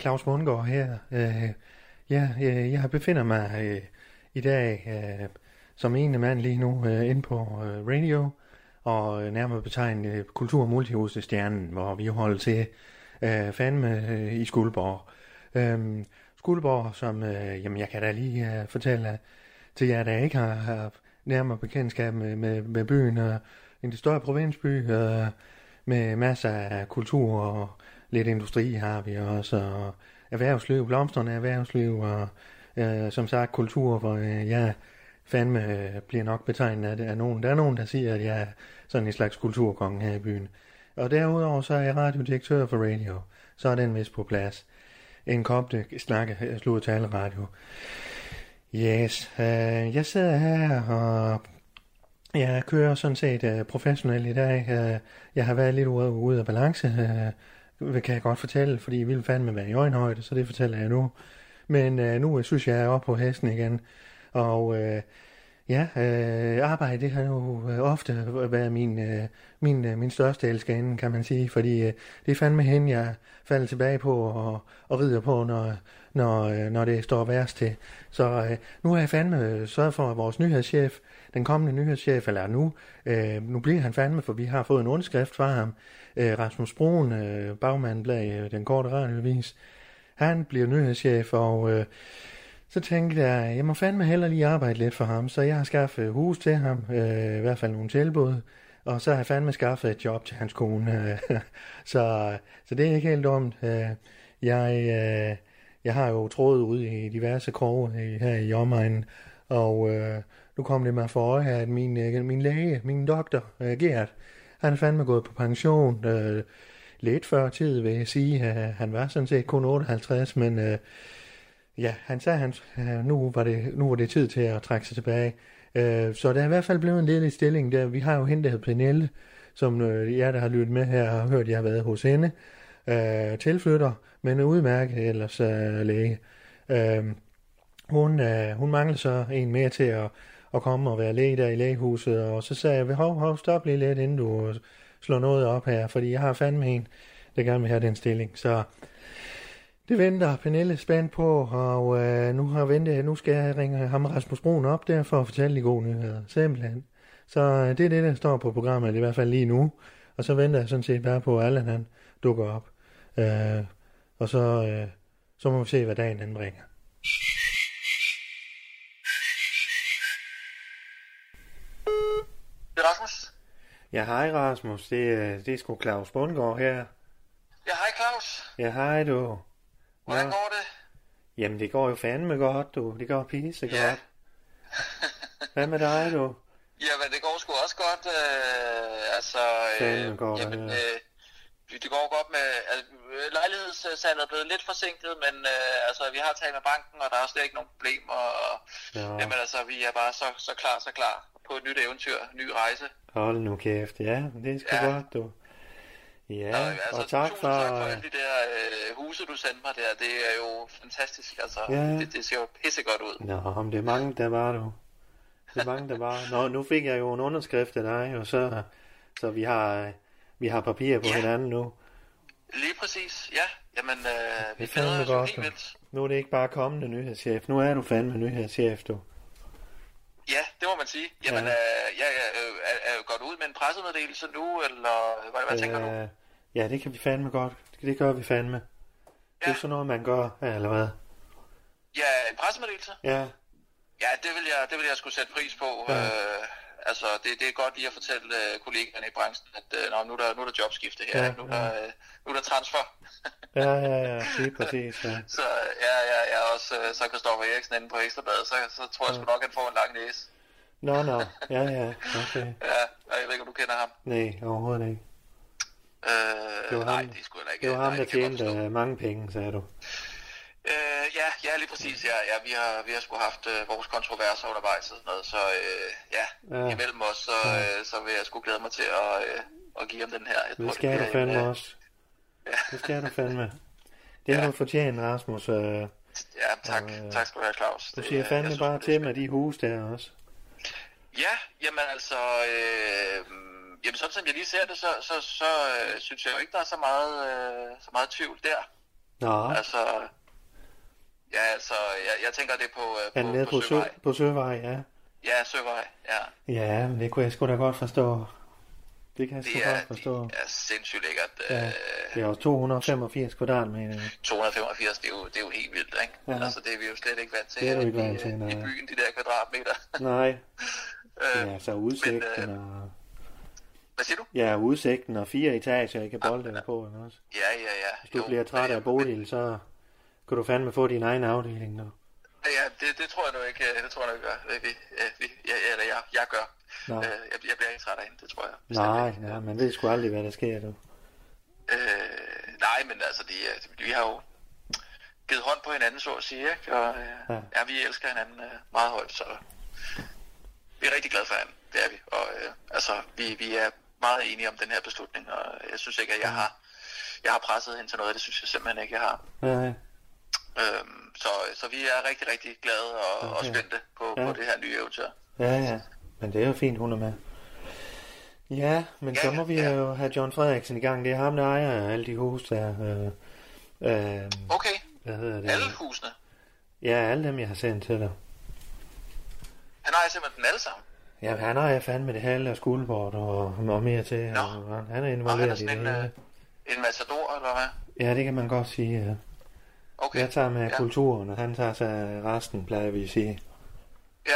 Claus Mundgaard her. Øh, ja, øh, jeg befinder mig øh, i dag øh, som ene mand lige nu øh, inde på øh, radio, og øh, nærmere betegnet øh, Kultur- og Stjernen, hvor vi holder til øh, fandme øh, i Skuldborg. Øh, Skuldborg, som øh, jamen, jeg kan da lige øh, fortælle til jer, der ikke har, har nærmere bekendtskab med, med, med byen, øh, en større provinsby øh, med masser af kultur og lidt industri har vi også, og erhvervsliv, blomstrende erhvervsliv, og øh, som sagt kultur, hvor øh, jeg fandme øh, bliver nok betegnet af, af nogen. Der er nogen, der siger, at jeg er sådan en slags kulturkonge her i byen. Og derudover så er jeg radiodirektør for radio, så er den vist på plads. En kop snakke, øh, slået tale radio. Yes, øh, jeg sidder her og jeg kører sådan set øh, professionelt i dag. Øh, jeg har været lidt ude, ude af balance, øh, det kan jeg godt fortælle, fordi vi vil fandme være i øjenhøjde, så det fortæller jeg nu. Men øh, nu øh, synes jeg, jeg er oppe på hesten igen. Og øh, ja, øh, arbejde det har jo øh, ofte været min, øh, min, øh, min største elskerinde, kan man sige. Fordi øh, det er fandme hende, jeg falder tilbage på og, og rider på, når, når, øh, når det står værst til. Så øh, nu har jeg fandme øh, sørget for, at vores nyhedschef, den kommende nyhedschef, eller nu, øh, nu bliver han fandme, for vi har fået en underskrift fra ham, øh, Rasmus Broen, øh, bagmanden bag øh, den korte radiovis, han bliver nyhedschef, og øh, så tænkte jeg, jeg må fandme heller lige arbejde lidt for ham, så jeg har skaffet hus til ham, øh, i hvert fald nogle tilbud, og så har jeg fandme skaffet et job til hans kone, så, så det er ikke helt dumt. Øh, jeg, øh, jeg har jo trådet ud i diverse kroge her i omegnen, og øh, nu kom det mig for øje, at min, øh, min læge, min doktor, øh, Gert, han er fandme gået på pension. Øh, lidt før tid, vil jeg sige. Øh, han var sådan set kun 58, men øh, ja, han sagde, han, øh, nu, var det, nu var det tid til at trække sig tilbage. Øh, så der er i hvert fald blevet en ledig stilling der. Vi har jo hende, der hedder Pernille, som øh, jeg, der har lyttet med her, har hørt, at jeg har været hos hende. Øh, tilflytter, men udmærket ellers øh, læge. Øh, hun, øh, hun mangler så en mere til at at komme og være læge der i lægehuset, og så sagde jeg, hov, hov, stop lige lidt, inden du slår noget op her, fordi jeg har fandme en, der gerne vil have den stilling. Så det venter Pernille spændt på, og øh, nu har ventet, nu skal jeg ringe ham Rasmus Brun op der for at fortælle de gode nyheder. Simpelthen. Så øh, det er det, der står på programmet, i hvert fald lige nu. Og så venter jeg sådan set bare på, at Allan han dukker op. Øh, og så, øh, så må vi se, hvad dagen den bringer. Ja, hej Rasmus. Det, er, det er sgu Claus Bundgaard her. Ja, hej Claus. Ja, hej du. Hvordan Nå. går det? Jamen, det går jo fandme godt, du. Det går pisse ja. godt. Hvad med dig, du? Jamen, det går sgu også godt. Øh, altså, øh, går jamen, øh, det går godt med... Altså, lejlighedssalget er blevet lidt forsinket, men øh, altså, vi har talt med banken, og der er slet ikke nogen problemer. Og, ja. Jamen, altså, vi er bare så, så klar, så klar på et nyt eventyr, en ny rejse. Hold nu kæft, ja, det er sgu ja. godt, du. Ja, og, altså, og tak for... tak for alle de der øh, huse, du sendte mig der. Det er jo fantastisk, altså. Ja. Det, det ser jo pissegodt ud. Nå, men det er mange, der var du. Det er mange, der var. Nå, nu fik jeg jo en underskrift af dig, og så, så vi har, vi har papir på ja. hinanden nu. Lige præcis, ja. Jamen, øh, vi glæder os godt. Nu er det ikke bare kommende nyhedschef. Nu er du fandme nyhedschef, du. Ja, det må man sige. Jamen, ja. øh, ja, øh, er, er, går du ud med en pressemeddelelse nu, eller hvad, hvad øh, tænker du? Ja, det kan vi fandme godt. Det gør vi fandme. Ja. Det er sådan noget, man gør, eller hvad? Ja, en pressemeddelelse? Ja. Ja, det vil jeg, det vil jeg skulle sætte pris på. Ja. Øh, altså, det, det er godt lige at fortælle uh, kollegaerne i branchen, at uh, nå, nu, er der, nu er der jobskifte her, ja, nu, er, ja. uh, nu er der transfer. ja, ja, ja, lige præcis. Ja. så ja, ja, er også uh, så Kristoffer Eriksen inde på Ekstrabladet, så, så tror jeg ja. sgu nok, at han får en lang næse. Nå, nå, ja, ja, okay. ja, jeg ved ikke, om du kender ham. Nej, overhovedet ikke. Øh, det var nej, ham, det skulle ikke. det var ham, nej, der tjente øh, mange penge, sagde du. Øh, ja, ja, lige præcis. Ja, ja, vi har, vi har sgu haft øh, vores kontroverser undervejs og sådan noget, så øh, ja, Ja. ja, imellem os, så, øh, så vil jeg sgu glæde mig til at, øh, at give ham den her. Jeg Det tror, skal du bliver fandme en, øh, også. Det skal du fandme. Det har Ja. du fortjent, Rasmus. øh. Ja, tak. Og, øh, tak skal du have, Claus. Du Det, siger øh, fandme jeg synes, bare det til med de hus der også. Ja, jamen altså, øh, jamen sådan som jeg lige ser det, så, så, så øh, synes jeg jo ikke, der er så meget, øh, så meget tvivl der. Nå, Altså, ja, altså, jeg, jeg tænker det på, øh, på, nede på, på, sø, Søvej. på Søvej, ja. Ja, Søvej, ja. Ja, men det kunne jeg sgu da godt forstå. Det kan jeg sgu er, godt forstå. det er sindssygt lækkert. Ja. Øh, Det er også 285 kvadratmeter. 285, det er jo, det er jo helt vildt, ikke? Ja. Ja. Altså, det er vi jo slet ikke vant til Det er du ikke i, vant til, i nej. byen, de der kvadratmeter. Nej, øh, ja, så udsigten men, og... Hvad siger du? Ja, udsigten og fire etager, jeg kan bolde dig på, ikke også? Ja, ja, ja. Hvis du bliver træt af Bodil, så kan du fandme få din egen afdeling nu. Ja, det, det tror jeg nu ikke, øh, det tror jeg nu ikke, gør. vi, ja, vi, ja, eller jeg, jeg gør. Nå. Øh, jeg, jeg bliver ikke træt af hende, det tror jeg. Nej, nej, man ved sgu aldrig, hvad der sker, du. Øh, nej, men altså, de, øh, vi har jo givet hånd på hinanden, så at sige, ikke? Og øh, Ja. ja. ja, vi elsker hinanden øh, meget højt, så vi er rigtig glade for hinanden, det er vi. Og øh, altså, vi, vi er meget enige om den her beslutning, og jeg synes ikke, at jeg har, jeg har presset hende til noget, det synes jeg simpelthen ikke, jeg har. Nej, Øhm, så, så vi er rigtig, rigtig glade og, og Okay. spændte på, Ja. på det her nye eventyr. ja, ja. Men det er jo fint, hun er med. Ja, men Ja, så må vi ja. jo have John Frederiksen i gang. Det er ham, der ejer alle de huse der. Øh, øh, Okay, hvad hedder det? alle husene. Ja, alle dem, jeg har sendt til dig. Han ejer simpelthen den alle sammen. Ja, han ejer fandme det halve af skuldbord og, og mere til. Nå. Og han han er Og han er involveret i det sådan en, øh, en matador, eller hvad? Ja, det kan man godt sige, ja. Okay. Jeg tager med ja. kulturen, og han tager sig resten, plejer vi at sige. Ja.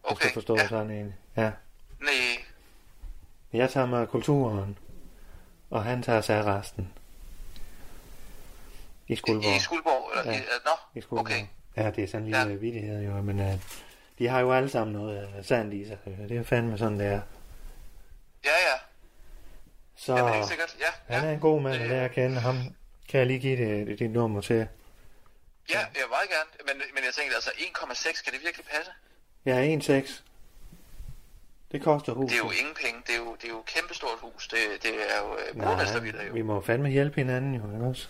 Hvis Okay. du forstår ja. sådan en. Ja. Nej. Jeg tager med kulturen, og han tager sig resten. I I, Skuldborg. I Skuldborg? Eller, Ja. i, uh, nå, I Skuldborg. okay. Ja, det er sådan lille Ja. vidighed jo, men uh, de har jo alle sammen noget uh, sandt i sig. Det er fandme sådan, det er. Ja, ja. Så Jamen, helt sikkert. Ja, han ja. er en god mand Det- at lære at kende. Ham kan jeg lige give det, det, dit nummer til. Ja, jeg vil meget gerne. Men, men jeg tænkte altså, 1,6, kan det virkelig passe? Ja, 1,6. Det koster huset. Det er jo ingen penge. Det er jo, det er jo et kæmpestort hus. Det, det er jo øh, jo. vi må fandme hjælpe hinanden jo, ikke også?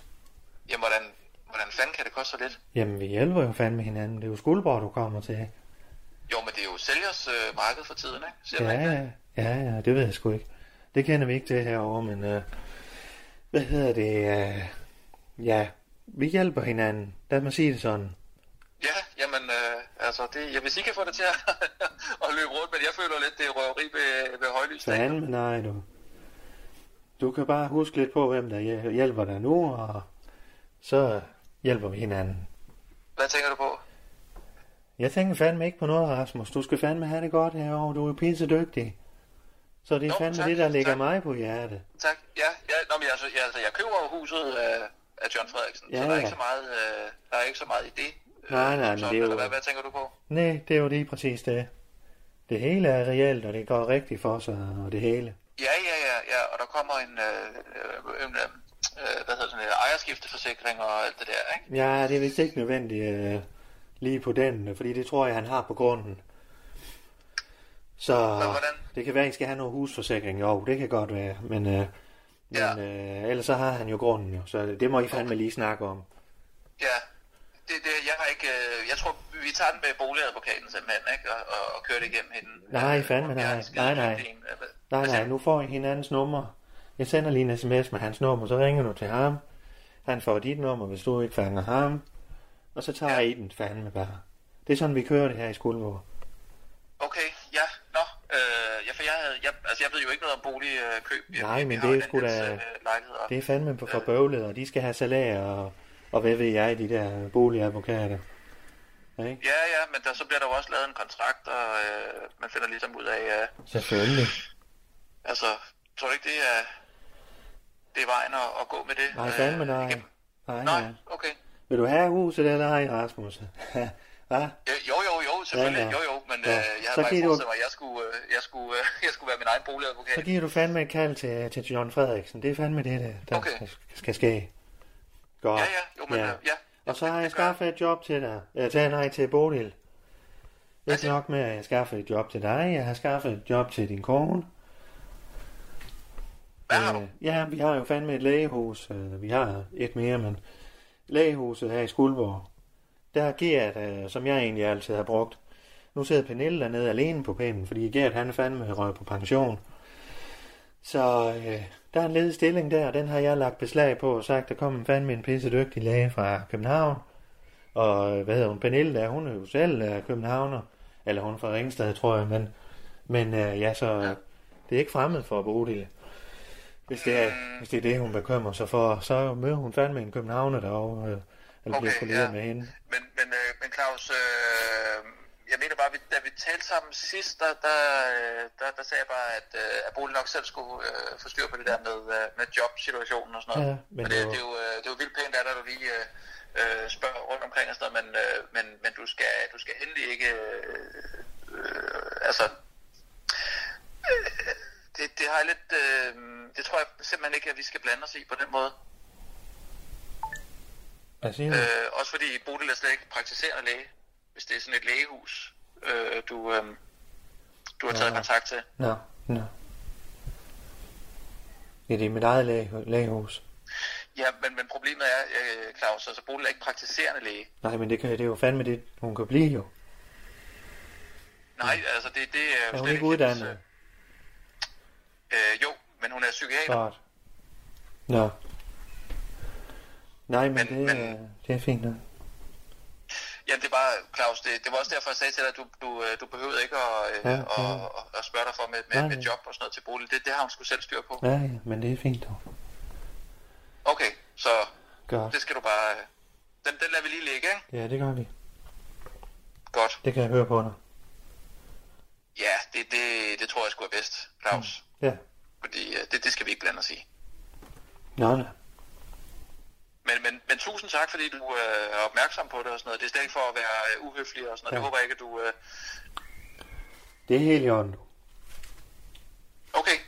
Jamen, hvordan, hvordan fanden kan det koste så lidt? Jamen, vi hjælper jo fandme hinanden. Det er jo Skuldborg, du kommer til. Jo, men det er jo sælgers øh, marked for tiden, ikke? Siger Ja, ikke det? ja, ja, ja, det ved jeg sgu ikke. Det kender vi ikke til herovre, men øh, hvad hedder det? Øh, ja, vi hjælper hinanden. Lad mig sige det sådan. Ja, jamen, øh, altså, det, jeg, hvis I kan få det til at, at løbe rundt, men jeg føler lidt, det er røveri ved, ved højlys. Fanden, nej du. Du kan bare huske lidt på, hvem der hjæ- hjælper dig nu, og så hjælper vi hinanden. Hvad tænker du på? Jeg tænker fandme ikke på noget, Rasmus. Du skal fandme have det godt herovre. Du er pisse dygtig. Så det er Nå, fandme tak, det, der ligger tak. mig på hjertet. Tak. Ja, ja nå, men altså, jeg, altså, jeg køber huset af, af John Frederiksen, Ja, så der er, ikke så meget, øh, der er ikke så meget i det. øh, Nej, nej, men sådan, det er jo- Hvad, hvad tænker du på? Nej, det er jo lige præcis det. Det hele er reelt, og det går rigtigt for sig, og det hele. Ja, ja, ja, ja, og der kommer en, øh, øh, øh, hvad hedder sådan en ejerskifteforsikring og alt det der, ikke? Ja, det er vist ikke nødvendigt øh, lige på den, fordi det tror jeg, han har på grunden. Så Men hvordan? det kan være, at I skal have noget husforsikring. Jo, det kan godt være, men, øh, men Ja. øh, ellers så har han jo grunden jo, så det må I fandme lige snakke om. Ja, det, det, jeg har ikke, øh, jeg tror, vi tager den med boligadvokaten simpelthen, ikke? Og, og, og kører det igennem hende. Nej, Øh, fandme nej. Nej, nej. Øh, Nej, nej, nu får I hinandens nummer. Jeg sender lige en sms med hans nummer, så ringer du til ham. Han får dit nummer, hvis du ikke fanger ham. Og så tager Ja. I den fandme bare. Det er sådan, vi kører det her i Skuldborg. Okay, ja, nå, øh, ja, for jeg, havde, jeg, altså, jeg ved jo ikke noget om boligkøb. Jeg- Nej, men det er sgu da- øh. Det er fandme for bøvlet, og de skal have salær, og, og hvad ved jeg, de der boligadvokater. Ikke? Ja, ja, men der, så bliver der jo også lavet en kontrakt, og øh, man finder ligesom ud af, øh, Selvfølgelig. altså, tror du ikke, det er, det er vejen at, at gå med det? Nej, øh, fandme nej. Nej, Nej, nej. okay. Vil du have huset eller ej, Rasmus? Hva? Jo, jo, jo, selvfølgelig. Ja, ja. Jo, jo, men ja. øh, jeg havde bare forestillet mig, at jeg skulle, øh, jeg, skulle, øh, jeg skulle være min egen boligadvokat. Så giver du fandme et kald til, til John Frederiksen. Det er fandme det, der, Okay. skal, skal ske. Godt. Ja, ja, jo, men Ja. ja. ja. Og så har jeg skaffet et job til dig. Jeg tager nej til Bodil. Ikke nok med, at jeg skaffet et job til dig. Jeg har skaffet et job til din kone. Hvad har du? Øh, Ja, vi har jo fandme et lægehus. Øh, Vi har et mere, men lægehuset her i Skuldborg. Der er Gert, øh, som jeg egentlig altid har brugt. Nu sidder Pernille dernede alene på pinden, fordi Gert han er fandme røget på pension. Så øh, der er en ledig stilling der, og den har jeg lagt beslag på og sagt, der kommer fandme en pisse dygtig læge fra København. Og øh, hvad hedder hun? Pernille der, hun er jo selv øh, københavner. Eller hun er fra Ringsted, tror jeg, men, men øh, ja, så øh, det er ikke fremmed for Bodil. Hvis det, er, hvis det er det, hun bekymrer sig for, så møder hun fandme en københavner derovre, øh, eller Okay, kolleret ja. med hende. Men, men, øh, men Claus, øh, jeg mener bare, vi- da vi talte sammen sidst, der, der, øh, der, der sagde jeg bare, at, øh, at Bolig nok selv skulle øh, få styr på det der med, øh, med jobsituationen og sådan noget. Ja, men men det, det var- det, er jo, øh, det er jo vildt pænt, at du lige øh, øh, spørger rundt omkring og sådan noget, men, øh, men, men du, skal, du skal endelig ikke... Øh, øh, altså... Øh, det, det har jeg lidt... Øh, det tror jeg simpelthen ikke, at vi skal blande os i på den måde. Øh, også fordi Bodil er slet ikke praktiserende læge, hvis det er sådan et lægehus, øh, du, øh, du har taget Ja. kontakt til. Nå, nå. Ja, det er mit eget læge, lægehus. Ja, men, men problemet er, øh, Claus, altså Bodil er ikke praktiserende læge. Nej, men det, kan, det er jo fandme det, hun kan blive jo. Nej, altså det, det er Er hun ikke uddannet? Øh, jo, men hun er psykiater. Godt. Nå. Nej, men, Men- det, men- er, det er fint nok. Jamen det er bare, Claus, det, det var også derfor, jeg sagde til dig, at du, du, øh, du behøvede ikke at, øh, Ja, ja, ja. ja. At, at spørge dig for med, med, Nej, med nej. job og sådan noget til Bodil. Det, det har hun sgu selv styr på. Ja, ja, men det er fint dog. Okay, så Godt. det skal du bare... Den, den lader vi lige ligge, ikke? Ja, det gør vi. Godt. Det kan jeg høre på dig. Ja, det, det, det tror jeg sgu er bedst, Claus. Ja. Fordi øh, det, det skal vi ikke blande os i. Nå, nå. Men, men, men tusind tak, fordi du øh, er opmærksom på det og sådan noget. Det er slet ikke for at være øh, uhøflig og sådan noget. Ja. Det håber jeg ikke, at du... Øh... Det er helt i orden. Okay.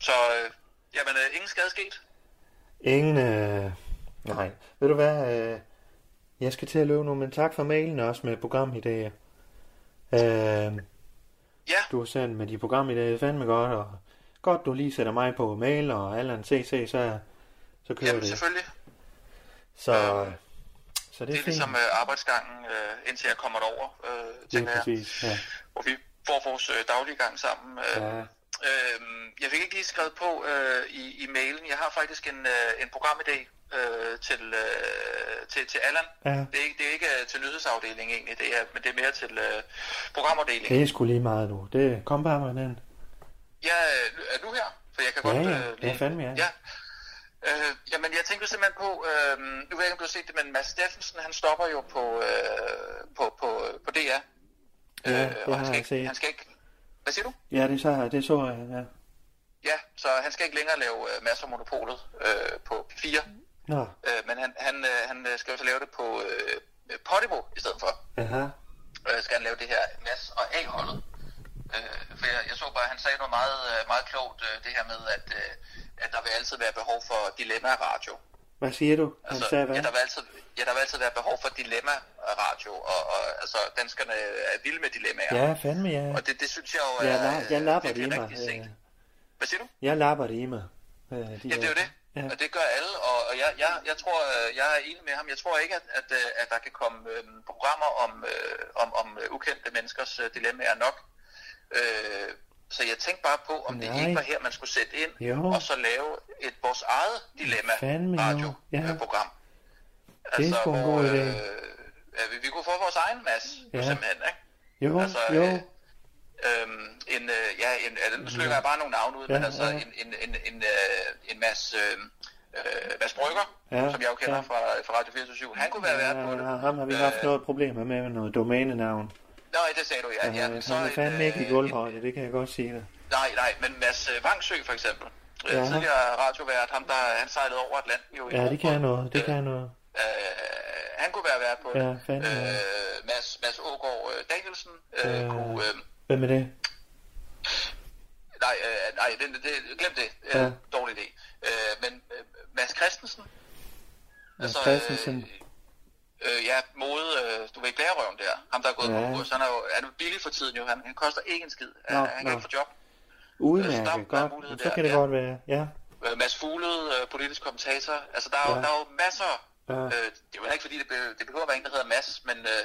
Så, øh, jamen, øh, ingen skade sket. Ingen, øh... Nej. Ved du hvad, øh... Jeg skal til at løbe nu, men tak for mailen også med programidéer. Øh... Ja, Du har sendt med de programidéer, er fandme godt, og godt du lige sætter mig på mail og Allan CC, så, så kører jamen det. selvfølgelig. Så, så det er, Det er fint. ligesom øh, arbejdsgangen, øh, indtil jeg kommer derover, øh, det er tænker jeg. præcis, ja. Hvor vi får vores øh, daglige gang sammen. Øh, ja. øh, jeg fik ikke lige skrevet på øh, i, i mailen. Jeg har faktisk en, øh, en programidé øh, til, øh, til, til Allan. Ja, Det er, ikke, det er ikke øh, til nyhedsafdelingen egentlig, det er, men det er mere til øh, programafdelingen. det er sgu lige meget nu. Det, kom bare med den. Ja, øh, er du her? For jeg kan Ja, godt... ja. øh, Ja, fandme ja. ja. Øh, jamen, jeg tænkte simpelthen på, øh, nu ved jeg ikke, om du har set det, men Mads Steffensen, han stopper jo på, øh, på, på, på DR. Ja, det og han skal ikke, set. Han skal ikke, hvad siger du? Ja, det så, det så jeg, ja. Ja, så han skal ikke længere lave øh, Mads og Monopolet øh, på 4, Nå, øh, men han, han, øh, han øh, skal jo så lave det på øh, Podimo i stedet for. aha. øh, skal han lave det her Mads og A-holdet. Øh, for jeg, jeg så bare, at han sagde noget meget, øh, meget klogt, øh, det her med, at, øh, at der vil altid være behov for dilemma-radio. Hvad siger du? Han Altså, sagde hvad? ja, der vil altid, ja, der vil altid være behov for dilemma-radio, og, og altså, danskerne er vilde med dilemmaer. Ja, fandme ja. Og det, det synes jeg jo er Jeg, la- jeg lapper det i mig. rigtig sent. øh, Hvad siger du? Jeg lapper det i mig. Øh, de Ja, det er jo det. Ja. Og det gør alle, og, og jeg, jeg, jeg tror, øh, jeg er enig med ham. Jeg tror ikke, at, at, at der kan komme øh, programmer om, øh, om, om ukendte menneskers øh, dilemmaer nok. Øh, så jeg tænkte bare på, om det Nej. ikke var her, man skulle sætte ind, Jo. og så lave et vores eget jo. Ja. dilemma-radio-program. Det er en god idé. Øh, vi, vi kunne få vores egen masse, Ja. ja. simpelthen, ikke? Jo, Altså, jo. øh, Øhm, en, øh, ja, en, altså, nu slynger jeg bare nogle navne ud, Ja, men altså ja. en, en, en, en, øh, en masse øh, øh, Mads Brygger, Ja, som jeg jo kender ja. fra, fra Radio 24 han kunne være vært på det. Ja, ham har vi haft Øh, noget problemer med med noget domænenavn. Nej, det sagde du, ja. ja. Ja, så han er fandme ikke i øh, gulvhøjde, det kan jeg godt sige dig. Nej, nej, men Mads øh, Vangsø for eksempel. Ja. Ja. Tidligere radiovært, ham der han sejlede over Atlanten jo. i Ja, det kan noget, det kan noget. Øh, han kunne være vært på det. Ja, fanden, ja. øh, Mads, Mads Ågaard øh, Danielsen øh, Øh. kunne... Øh, Hvem er det? nej, øh, nej det, det, glem det. Øh, Ja. Dårlig idé. Øh, men øh, Mads Christensen... Mads Christensen. Øh, øh, ja, mode, øh, du ved, blærerøven der. Ham, der er gået Ja. på kurs. Han er jo han er jo billig for tiden jo. Han, han koster ikke en skid. Han, Nå, han kan nå. ikke få job. Udmærket, der er godt. mulighed Så der, kan det ja. godt være. Ja, Øh, Mads Fuglede, øh, politisk kommentator. Altså, der er, jo, Ja. der er jo masser. Ja. Øh, det er jo ikke, fordi det, be, det behøver at være en, der hedder Mads, men øh,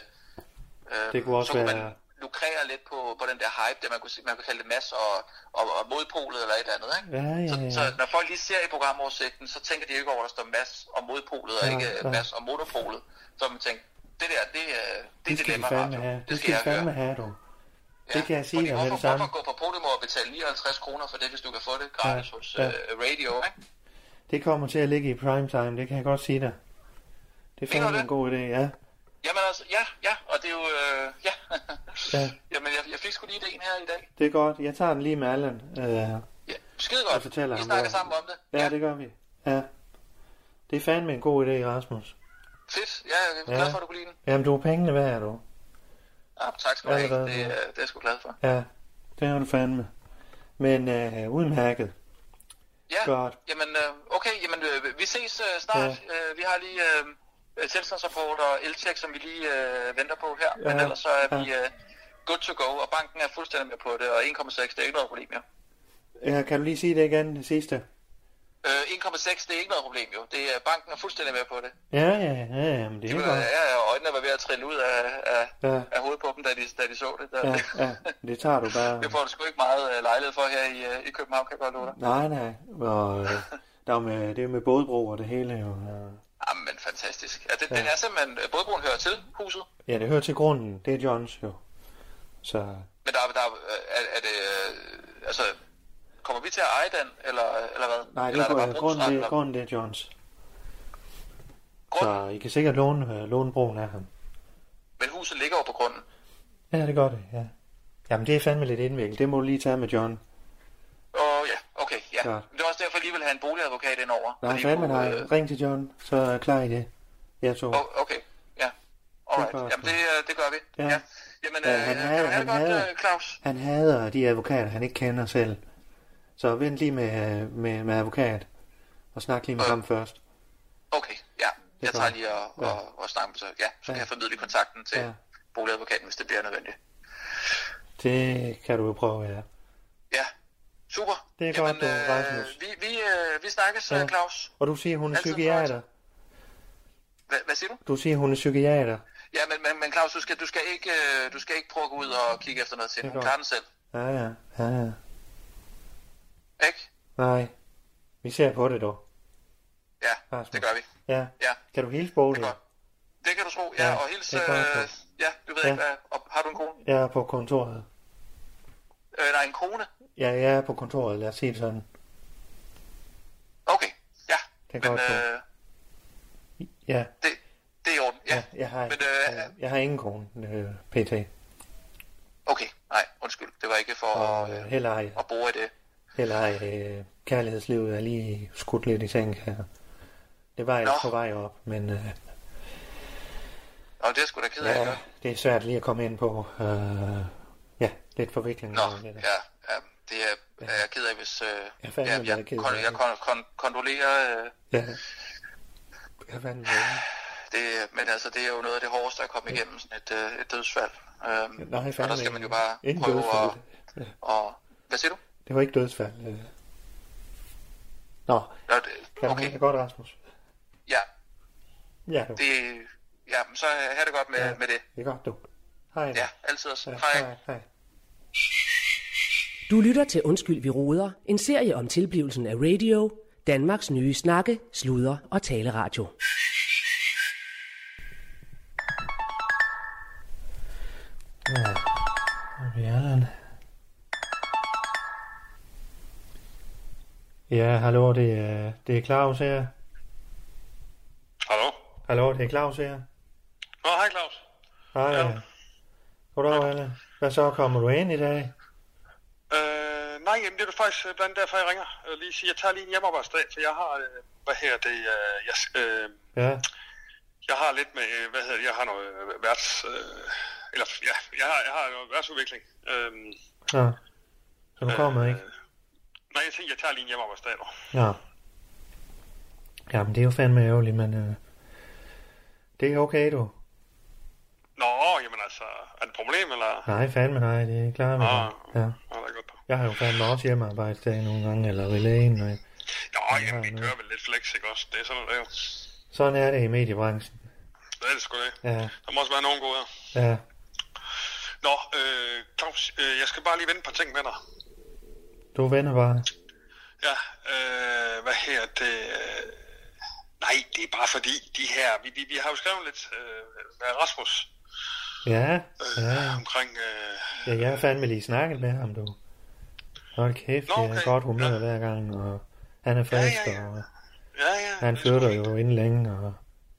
øh, Det kunne også så kunne være- man lukrere lidt på, på den der hype, der man kunne, man kunne kalde det Mads og, og, og modpolet eller et eller andet. Ikke? ja, ja. Så, ja. så når folk lige ser i programoversigten, så tænker de ikke over, at der står Mads og modpolet, og Ja, ikke ja. ja. Mads og monopolet. Så man tænker, det der, det, er- det, Det er skal de dilemma fandme radio. have. Det Det skal skal de jeg høre. fandme have, du. Det kan jeg sige dig med det samme. Hvorfor gå på Podimo og betale 59 kroner for det, hvis du kan få det gratis Ja, hos ja. øh, radio, ikke? Det kommer til at ligge i primetime, det kan jeg godt sige dig. Det er fandme en god idé, ja. Jamen altså, ja, ja, og det er jo, øh, ja. Ja. Jamen, jeg, jeg fik sgu lige ideen her i dag. Det er godt. Jeg tager den lige med Allan. Øh, Ja, skide Jeg godt. fortæller Vi ham, snakker hvor- sammen om det. ja, det gør vi. Ja. Det er fandme en god idé, Rasmus. Fedt. Ja, jeg er Ja. glad for, at du kunne lide den. Jamen, du er pengene værd, er du. Ja, tak skal du have. Det, ja. er- det er jeg sgu glad for. Ja, det har du fandme. Men øh, udmærket. Ja, Godt. jamen, øh, okay, jamen, øh, vi ses øh, snart. Øh, vi har lige øh, tilstandsrapport og eltjek, som vi lige øh, venter på her. Men Ja, ellers så er ja. vi øh, good to go, og banken er fuldstændig med på det, og 1,6, det er ikke noget problem, jo. Ja, kan du lige sige det igen, det sidste? Øh, 1,6, det er ikke noget problem, jo. Det er, banken er fuldstændig med på det. Ja, ja, ja, ja, men det De er var, godt. ja, og øjnene var ved at trille ud af, af, Ja, af hovedet på dem, da de, da de så det. Der, ja, ja, det tager du bare. Det får du sgu ikke meget øh, lejlighed for her i, øh, i København, kan jeg godt love dig. Nej, nej. Og, øh, der er med, det er med bådbro og det hele jo. øh. Jamen, fantastisk. Ja, det, Den er simpelthen, øh, bådbroen hører til huset, Ja, det hører til grunden. Det er Johns jo. Så men der, er- der er, er, er det, øh, altså, kommer vi til at eje den, eller, eller hvad? nej, det eller er, der grunden, grunden, det, er, grunden det er Johns. Grunden, Så I kan sikkert låne, øh, låne broen af ham. men huset ligger jo på grunden. Ja, det gør det, ja. Jamen, det er fandme lidt indviklet. Det må du lige tage med John. Og ja, okay, ja. Klart. Det er også derfor, lige vil have en boligadvokat ind over. Nej, fandme nej. Ring til John, så er jeg klar i det. Jeg to. Oh, okay, ja. Alright, Det jamen det, øh, det gør vi. Ja. Ja. Jamen, Ja, øh, han kan have han godt, havde- øh, Claus? Han hader de advokater, han ikke kender selv. Så vent lige med, med, med advokat. Og snak lige med Øh. ham først. Okay, ja. Jeg tager lige og, Ja. og, og snakker med så, ja, så kan Ja. jeg formidle kontakten til Ja. boligadvokaten, hvis det bliver nødvendigt. Det kan du jo prøve. Ja, super. Det er godt, du, Rasmus. vi, vi, øh, vi snakkes, Ja. ja. Claus. Og du siger, hun er Altid psykiater. Hvad, hvad siger du? Du siger, hun er psykiater. Ja, men, men, men Claus, du skal, du, skal ikke, øh, du skal ikke prøve at gå ud og kigge efter noget til. Det Hun klarer den selv. Ja, ja, ja, ja. Ikke? Nej, vi ser på det dog. Ja, Rasmus. det gør vi. Ja, Ja, kan du hilse det er godt. Det kan du tro, ja. Ja, og hils, det øh, ja, du ved Ja. ikke, hvad, og, har du en kone? Jeg er på kontoret. Øh, nej, en kone? Ja, jeg er på kontoret, lad os sige det sådan. Okay, ja. Det er men godt, øh, Ja, det, det er i orden, ja. ja jeg, har, Men, øh, jeg, jeg har ingen kone, øh, pt. Okay, nej, undskyld. Det var ikke for Og at, øh, heller ej, at bruge i det. heller ej øh, kærlighedslivet er lige skudt lidt i seng her. Det var ellers Nå. på vej op, men øh, Og det er jeg sgu da ked af, ja. det er svært lige at komme ind på. Øh, ja, lidt forvikling. Nå, ja, ja, det er, er jeg ked af, hvis... Øh, Jeg fandme ja, jeg, meget ked af jeg kon, kon, kondolerer, øh, Ja. Jeg fandt det. men altså, det er jo noget af det hårdeste at komme igennem sådan et, øh, et dødsfald. Øhm, Nej, og fandme der skal man jo bare Ingen prøve dødsfald. at... Og, hvad siger du? Det var ikke dødsfald. øh. Nå, Nå, det, kan okay, det godt, Rasmus? ja, Ja, du. det, ja, så have det godt med, Ja. med det. Det er godt, du. Hej. Ja, altid også. Ja, Hej. hej. hej. Du lytter til Undskyld, vi råder. En serie om tilblivelsen af radio. Danmarks nye snakke, sludre og taleradio. Ja, vi er der. Ja, hallo, det er, det er Claus her. Hallo? Hallo, det er Claus her. Nå, hej Claus. Hej. Goddag, Alle. Hvad så, kommer du ind i dag? Øh, nej, jamen, det er du faktisk øh, blandt derfor, jeg ringer. Jeg vil lige sige, jeg tager lige en hjemmearbejdsdag, for jeg har, øh, hvad her det, øh, jeg, øh, Ja, jeg har lidt med, øh, hvad hedder det, jeg har noget øh, værts, øh, eller ja, jeg har, jeg har noget værtsudvikling. Øhm, Ja. Så du kommer øh, ikke? Nej, jeg tænker, jeg tager lige en hjemmearbejdsdag. Ja. Jamen, det er jo fandme ærgerligt, men øh, det er okay, du. Nå, jamen altså, er det et problem, eller? Nej, fandme nej, det er klart. Ah. Ja. Ja, det er godt. Jeg har jo fandme også hjemmearbejdsdag nogle gange, eller ved lægen. Og Nå, Ja, jamen, vi nu. kører vel lidt flex, ikke også? Det er sådan, det er jo. sådan er det i mediebranchen. Det er det sgu det. Ja, Der må også være nogen gode. ja. Nå, øh, Claus, øh, jeg skal bare lige vende et par ting med dig. Du vender bare. Ja, øh, hvad her det? Øh, nej, det er bare fordi, de her, vi, vi, vi har jo skrevet lidt øh, med Rasmus Ja, øh, ja. omkring, øh, Ja, jeg har fandme lige snakket med ham, du. Hold kæft, Nå, det er okay. godt humør Ja. hver gang, og han er frisk, ja, ja. og ja, ja. han det er flytter jo inden længe, og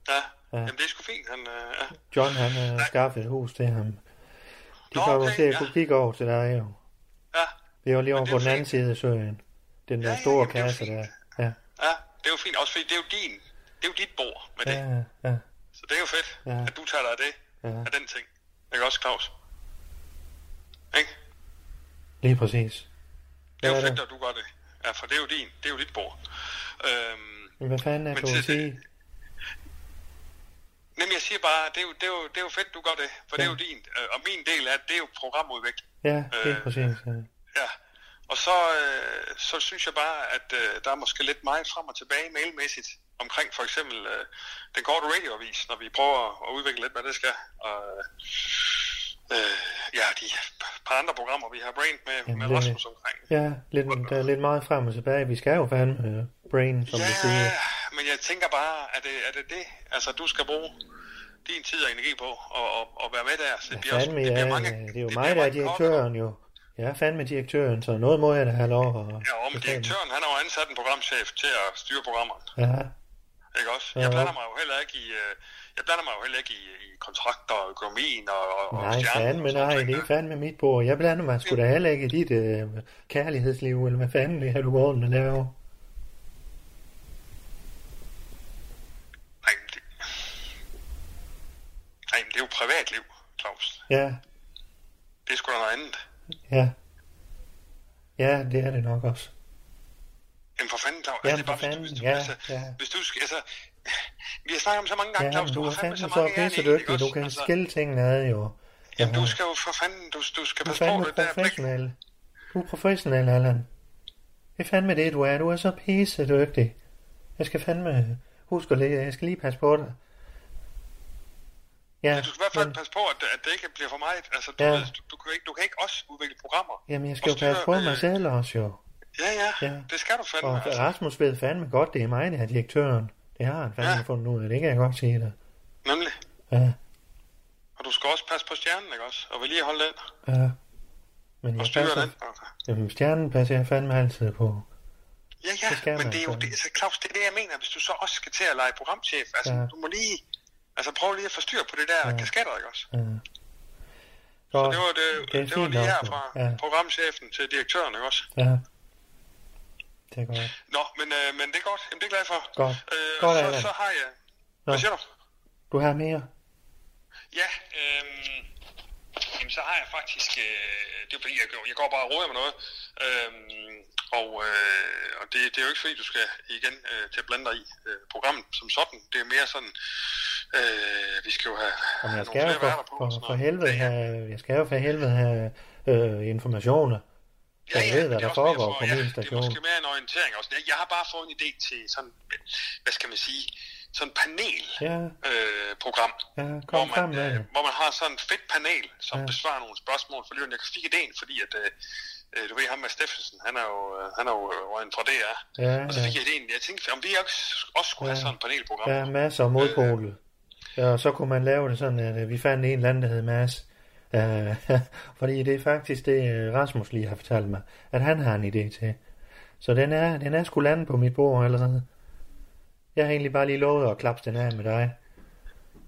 Ja, Ja. jamen det er sgu fint. Han, øh, ja. John, han har skaffet et hus til ham. De Nå, kommer okay, til at ja. kunne kigge over til dig, jo. ja, Det er jo lige over det er på den anden side af søen. Den der Ja, ja, store det jo kasse der. Ja, ja, det er jo fint, også fordi det er jo din, det er jo dit bord med det. ja, ja, Så det er jo fedt, Ja. at du tager dig af det, ja. af den ting. Ikke også, Claus? Ikke? Lige præcis. Det er Ja, jo det. fedt, at du gør det. Ja, for det er jo din, det er jo dit bord. Øhm, Men hvad fanden er Men du at sige? Jamen, jeg siger bare, det er jo, det er jo, det er jo fedt, du gør det, for det er Ja. jo din. øh, Og min del af det, det er jo programudvikling. Ja, lige Øh, præcis. Ja. Ja. Og så, øh, så synes jeg bare, at øh, der er måske lidt meget frem og tilbage mailmæssigt omkring for eksempel øh, den korte radioavis, når vi prøver at udvikle lidt, hvad det skal. Og, øh, ja, de par andre programmer, vi har brain med, Jamen, med det- Rasmus omkring. Ja, lidt, der er lidt meget frem og tilbage. Vi skal jo fandme øh, brain, som du siger. Ja, men jeg tænker bare, er det, er det det, altså du skal bruge din tid og energi på og, og, og være med der? Så det, Ja, bliver også, fandme, det, ja, bliver mange, det er jo det mig, der er direktøren jo. Jeg er fandme direktøren, så noget må jeg da have lov at Ja, bestemme. direktøren, han har jo ansat en programchef til at styre programmerne. Ja, Ikke også? Jeg blander mig jo heller ikke i, øh, jeg blander mig jo heller ikke i, i kontrakter og økonomien og, og nej, stjernen fandme og sådan nej, det er fandme mit bord. Jeg blander mig sgu da heller ikke i dit øh, kærlighedsliv, eller hvad fanden det er, du går og laver. Nej, men det, nej, men det er jo privatliv, Claus. Ja, Det er sgu da noget andet. ja. Ja, det er det nok også. Jamen for fanden, Claus. Det er bare, for hvis du- hvis fanden, du, ja, altså, ja. Hvis du skal, altså, vi har snakket om så mange gange, Ja, Claus, du er har fandme så så mange pisse ikke dygtig. Du kan Altså, skille tingene ad, jo. Jamen, Ja. du skal jo for fanden, du, du skal Du passe på det der blik. Du er professionel, Allan. Det er fandme det, du er. Du er så pisse dygtig. Jeg skal fandme huske at lægge. Jeg skal lige passe på dig. Ja, Du skal i hvert fald men, passe på, at, at det ikke bliver for meget. Altså, du, Ja. ved, du, du, kan ikke, du kan ikke også udvikle programmer. jamen, jeg skal jo passe på mig selv også, jo. Ja, ja, Ja. det skal du fandme. Og altså. Rasmus ved fandme godt, det er mig, der er direktøren. Det har han fandme Ja. fundet ud af. Det kan jeg godt sige dig. Nemlig. Ja, Og du skal også passe på stjernen, ikke også? Og vedligeholde den. ja. Men Og jeg passer, den. Altså. jamen, stjernen passer jeg fandme altid på. Ja, ja, Det men man det er jo fandme. det, altså, Claus, det er det, jeg mener. Hvis du så også skal til at lege programchef, altså, Ja. du må lige... Altså, prøv lige at få styr på det der Ja. kasketter, ikke også? Ja. Så Godt. det var, det, det det, var lige nok, her jo. fra Ja. programchefen til direktøren, ikke også? Ja. Det er godt. Nå, men, øh, men det er godt. Jamen, det er jeg glad for. Godt. Øh, Godt, og så, Allan. så har jeg... Nå. Hvad siger du? Du har mere? Ja, øhm, jamen, så har jeg faktisk... Øh, det er fordi, jeg, jeg går bare og råder med noget. Øhm, og øh, og det, det er jo ikke fordi, du skal igen øh, til at blande dig i øh, programmet som sådan. Det er mere sådan... Øh, vi skal jo have, Jamen, jeg skal jo flere for, værter på. for, for helvede have, jeg skal jo for helvede have øh, informationer. Ja, Jeg ja, ved, hvad er der foregår for- på ja, min Det er station. måske mere en orientering også. Jeg- har bare fået en idé til sådan, hvad skal man sige, sådan et panel-program, Ja, øh, program, ja, hvor, frem man, med øh, hvor man har sådan et fedt panel, som Ja. ja. besvarer nogle spørgsmål for lytterne. Jeg fik idéen, fordi at, øh, øh, du ved ham med Steffensen, han er jo, øh, han er jo øh, en fra DR. Ja, Og så ja, fik jeg idéen, jeg tænkte, om vi også, også skulle have Ja. sådan et panelprogram. er masser af modpole. Ja, og så kunne man lave det sådan, at øh, vi fandt en eller anden, der hed Mads. Uh, fordi det er faktisk det, øh, Rasmus lige har fortalt mig, at han har en idé til. Så den er, den er sgu landet på mit bord allerede. Jeg har egentlig bare lige lovet at klappe den af med dig.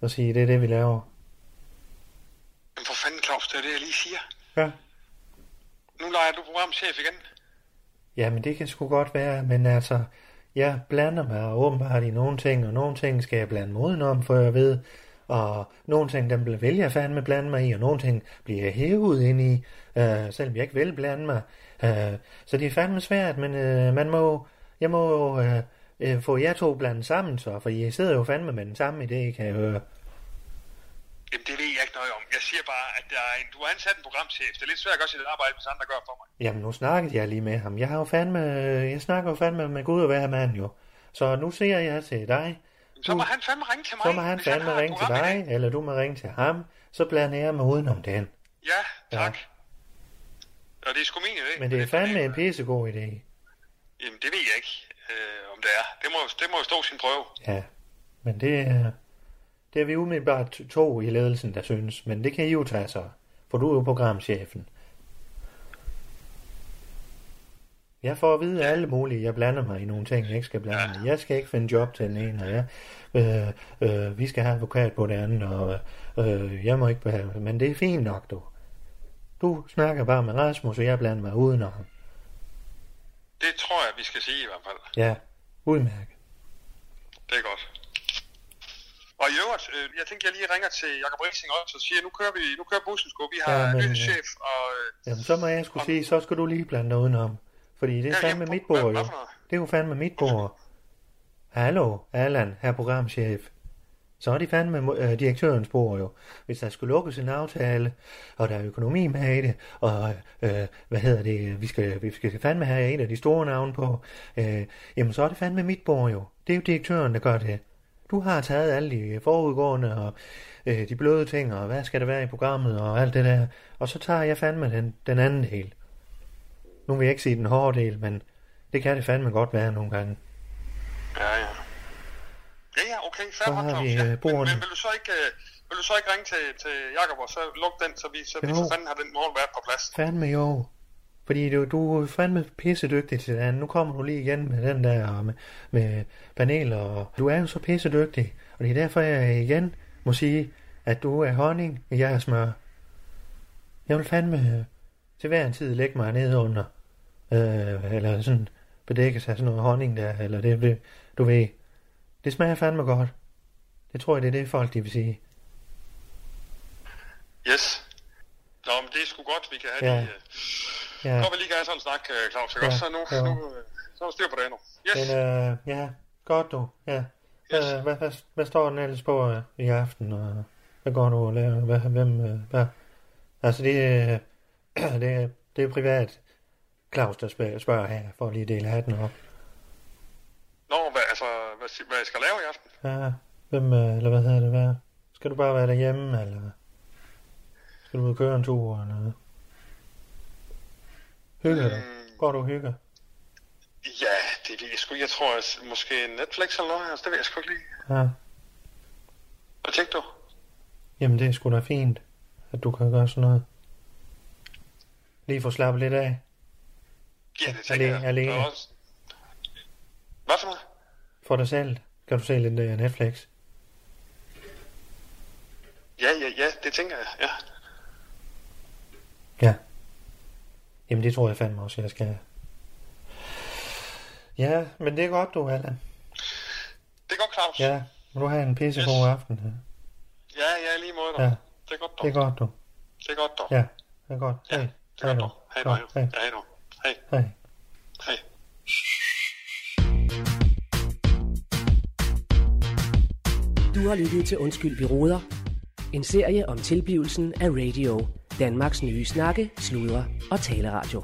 Og sige, det er det, vi laver. Men for fanden, Claus, det er det, jeg lige siger. Ja. Nu leger du programchef igen. Jamen, det kan sgu godt være, men altså, jeg blander mig åbenbart i nogle ting, og nogle ting skal jeg blande moden om, for jeg ved, og nogle ting, dem vil jeg fandme blande mig i, og nogle ting bliver jeg hævet ind i, øh, selvom jeg ikke vil blande mig. Øh, så det er fandme svært, men øh, man må, jeg må øh, øh, få jer to blandet sammen, så, for I sidder jo fandme med den samme idé, kan jeg høre. Jamen, det ved jeg ikke noget om. Jeg siger bare, at der er en, du har ansat en programchef. Det er lidt svært at gøre sit arbejde, hvis andre gør for mig. Jamen, nu snakkede jeg lige med ham. Jeg har jo fandme, jeg snakker jo fandme med Gud og hver mand jo. Så nu ser jeg til dig. Så må han fandme ringe til mig. Så må han fandme han ringe til dig, eller du må ringe til ham. Så blander jeg mig udenom den. Ja, tak. Ja. Og det er sgu min idé. Men det er fandme en pissegod idé. Jamen, det ved jeg ikke, øh, om det er. Det må, det må jo stå sin prøve. Ja, men det er... Det er vi umiddelbart to i ledelsen, der synes, men det kan I jo tage så, for du er jo programchefen. Jeg får at vide alle mulige, jeg blander mig i nogle ting, jeg ikke skal blande mig Jeg skal ikke finde job til den ene, og jeg, øh, øh, vi skal have advokat på det andet, og øh, jeg må ikke behandle Men det er fint nok, du. Du snakker bare med Rasmus, og jeg blander mig udenom. Det tror jeg, vi skal sige i hvert fald. Ja, udmærket. Det er godt. Og i øvrigt, øh, jeg tænkte, jeg lige ringer til Jakob Rising også og siger, nu kører, vi, nu kører bussen sgu. Vi har ja, men, chef og... Øh, jamen, så må jeg skulle sige, så skal du lige blande dig udenom. Fordi det er fandme mit bord, jo. Det er jo fandme mit bord. Hallo, Allan, her programchef. Så er de fandme øh, direktørens bord jo. Hvis der skulle lukkes en aftale, og der er økonomi med i det, og øh, hvad hedder det, vi skal, vi skal fandme have en af de store navne på, øh, jamen så er det fandme mit bord jo. Det er jo direktøren, der gør det. Du har taget alle de forudgående og øh, de bløde ting, og hvad skal der være i programmet, og alt det der. Og så tager jeg fandme den, den anden del. Nu vil jeg ikke sige den hårde del, men det kan det fandme godt være nogle gange. Ja, ja. Ja, ja, okay, fair så har vi, ja. Øh, men, men, vil du så ikke... Øh, vil du så ikke ringe til, til Jakob og så lukke den, så vi, så vi for fanden har den morgen været på plads? Fandme jo. Fordi du, du er fandme pissedygtig til det Nu kommer du lige igen med den der med, med paneler. Og du er jo så pissedygtig. Og det er derfor, jeg igen må sige, at du er honning, og jeg er smør. Jeg vil fandme til hver en tid lægge mig ned under. Øh, eller sådan bedække sig sådan noget honning der. Eller det, det, du ved. Det smager fandme godt. Det tror jeg, det er det folk, de vil sige. Yes. Nå, men det er sgu godt, vi kan have ja. de... Uh Ja. Så vil lige have sådan en snak, øh, Claus. Ja, Så nu, ja. nu øh, så er styr på det nu. Yes. Men, øh, ja, godt du. Ja. Yes. Hvad, hvad, hvad, hvad, står den ellers på uh, i aften? Og hvad går du og laver? Hvad, hvem, uh, hvad? Altså, det, uh, det, det er privat. Claus, der spørger, her, for at lige dele hatten op. Nå, hvad, altså, hvad, hvad jeg skal lave i aften? Ja, hvem, uh, eller hvad hedder det, hvad? Skal du bare være derhjemme, eller skal du ud og køre en tur, eller noget? Hygger du? Mm. Går du og hygger? Ja, det jeg sgu Jeg tror, at måske Netflix eller noget. Altså, det ved jeg sgu ikke lige. Ja. Hvad tænker du? Jamen, det er sgu da fint, at du kan gøre sådan noget. Lige få slappet lidt af. Ja, det tænker alene, jeg. Alene. Også... Hvad for noget? For dig selv. Kan du se lidt uh, Netflix? Ja, ja, ja, det tænker jeg, ja. Ja. Jamen det tror jeg fandme også, jeg skal. Ja, men det er godt du, Allan. Det er godt, Claus. Ja, må du have en pissegod yes. aften. Ja. ja, lige måde. Ja. Det er godt, dog. Det er godt, du. Det er godt, dog. Ja, det er godt. Ja, hey. det er godt, dog. Hej, hej, hej. Ja, hej, dog. Hej. Hej. Hej. Du har lyttet til Undskyld, vi råder. En serie om tilblivelsen af radio. Danmarks nye snakke, sludre og taleradio.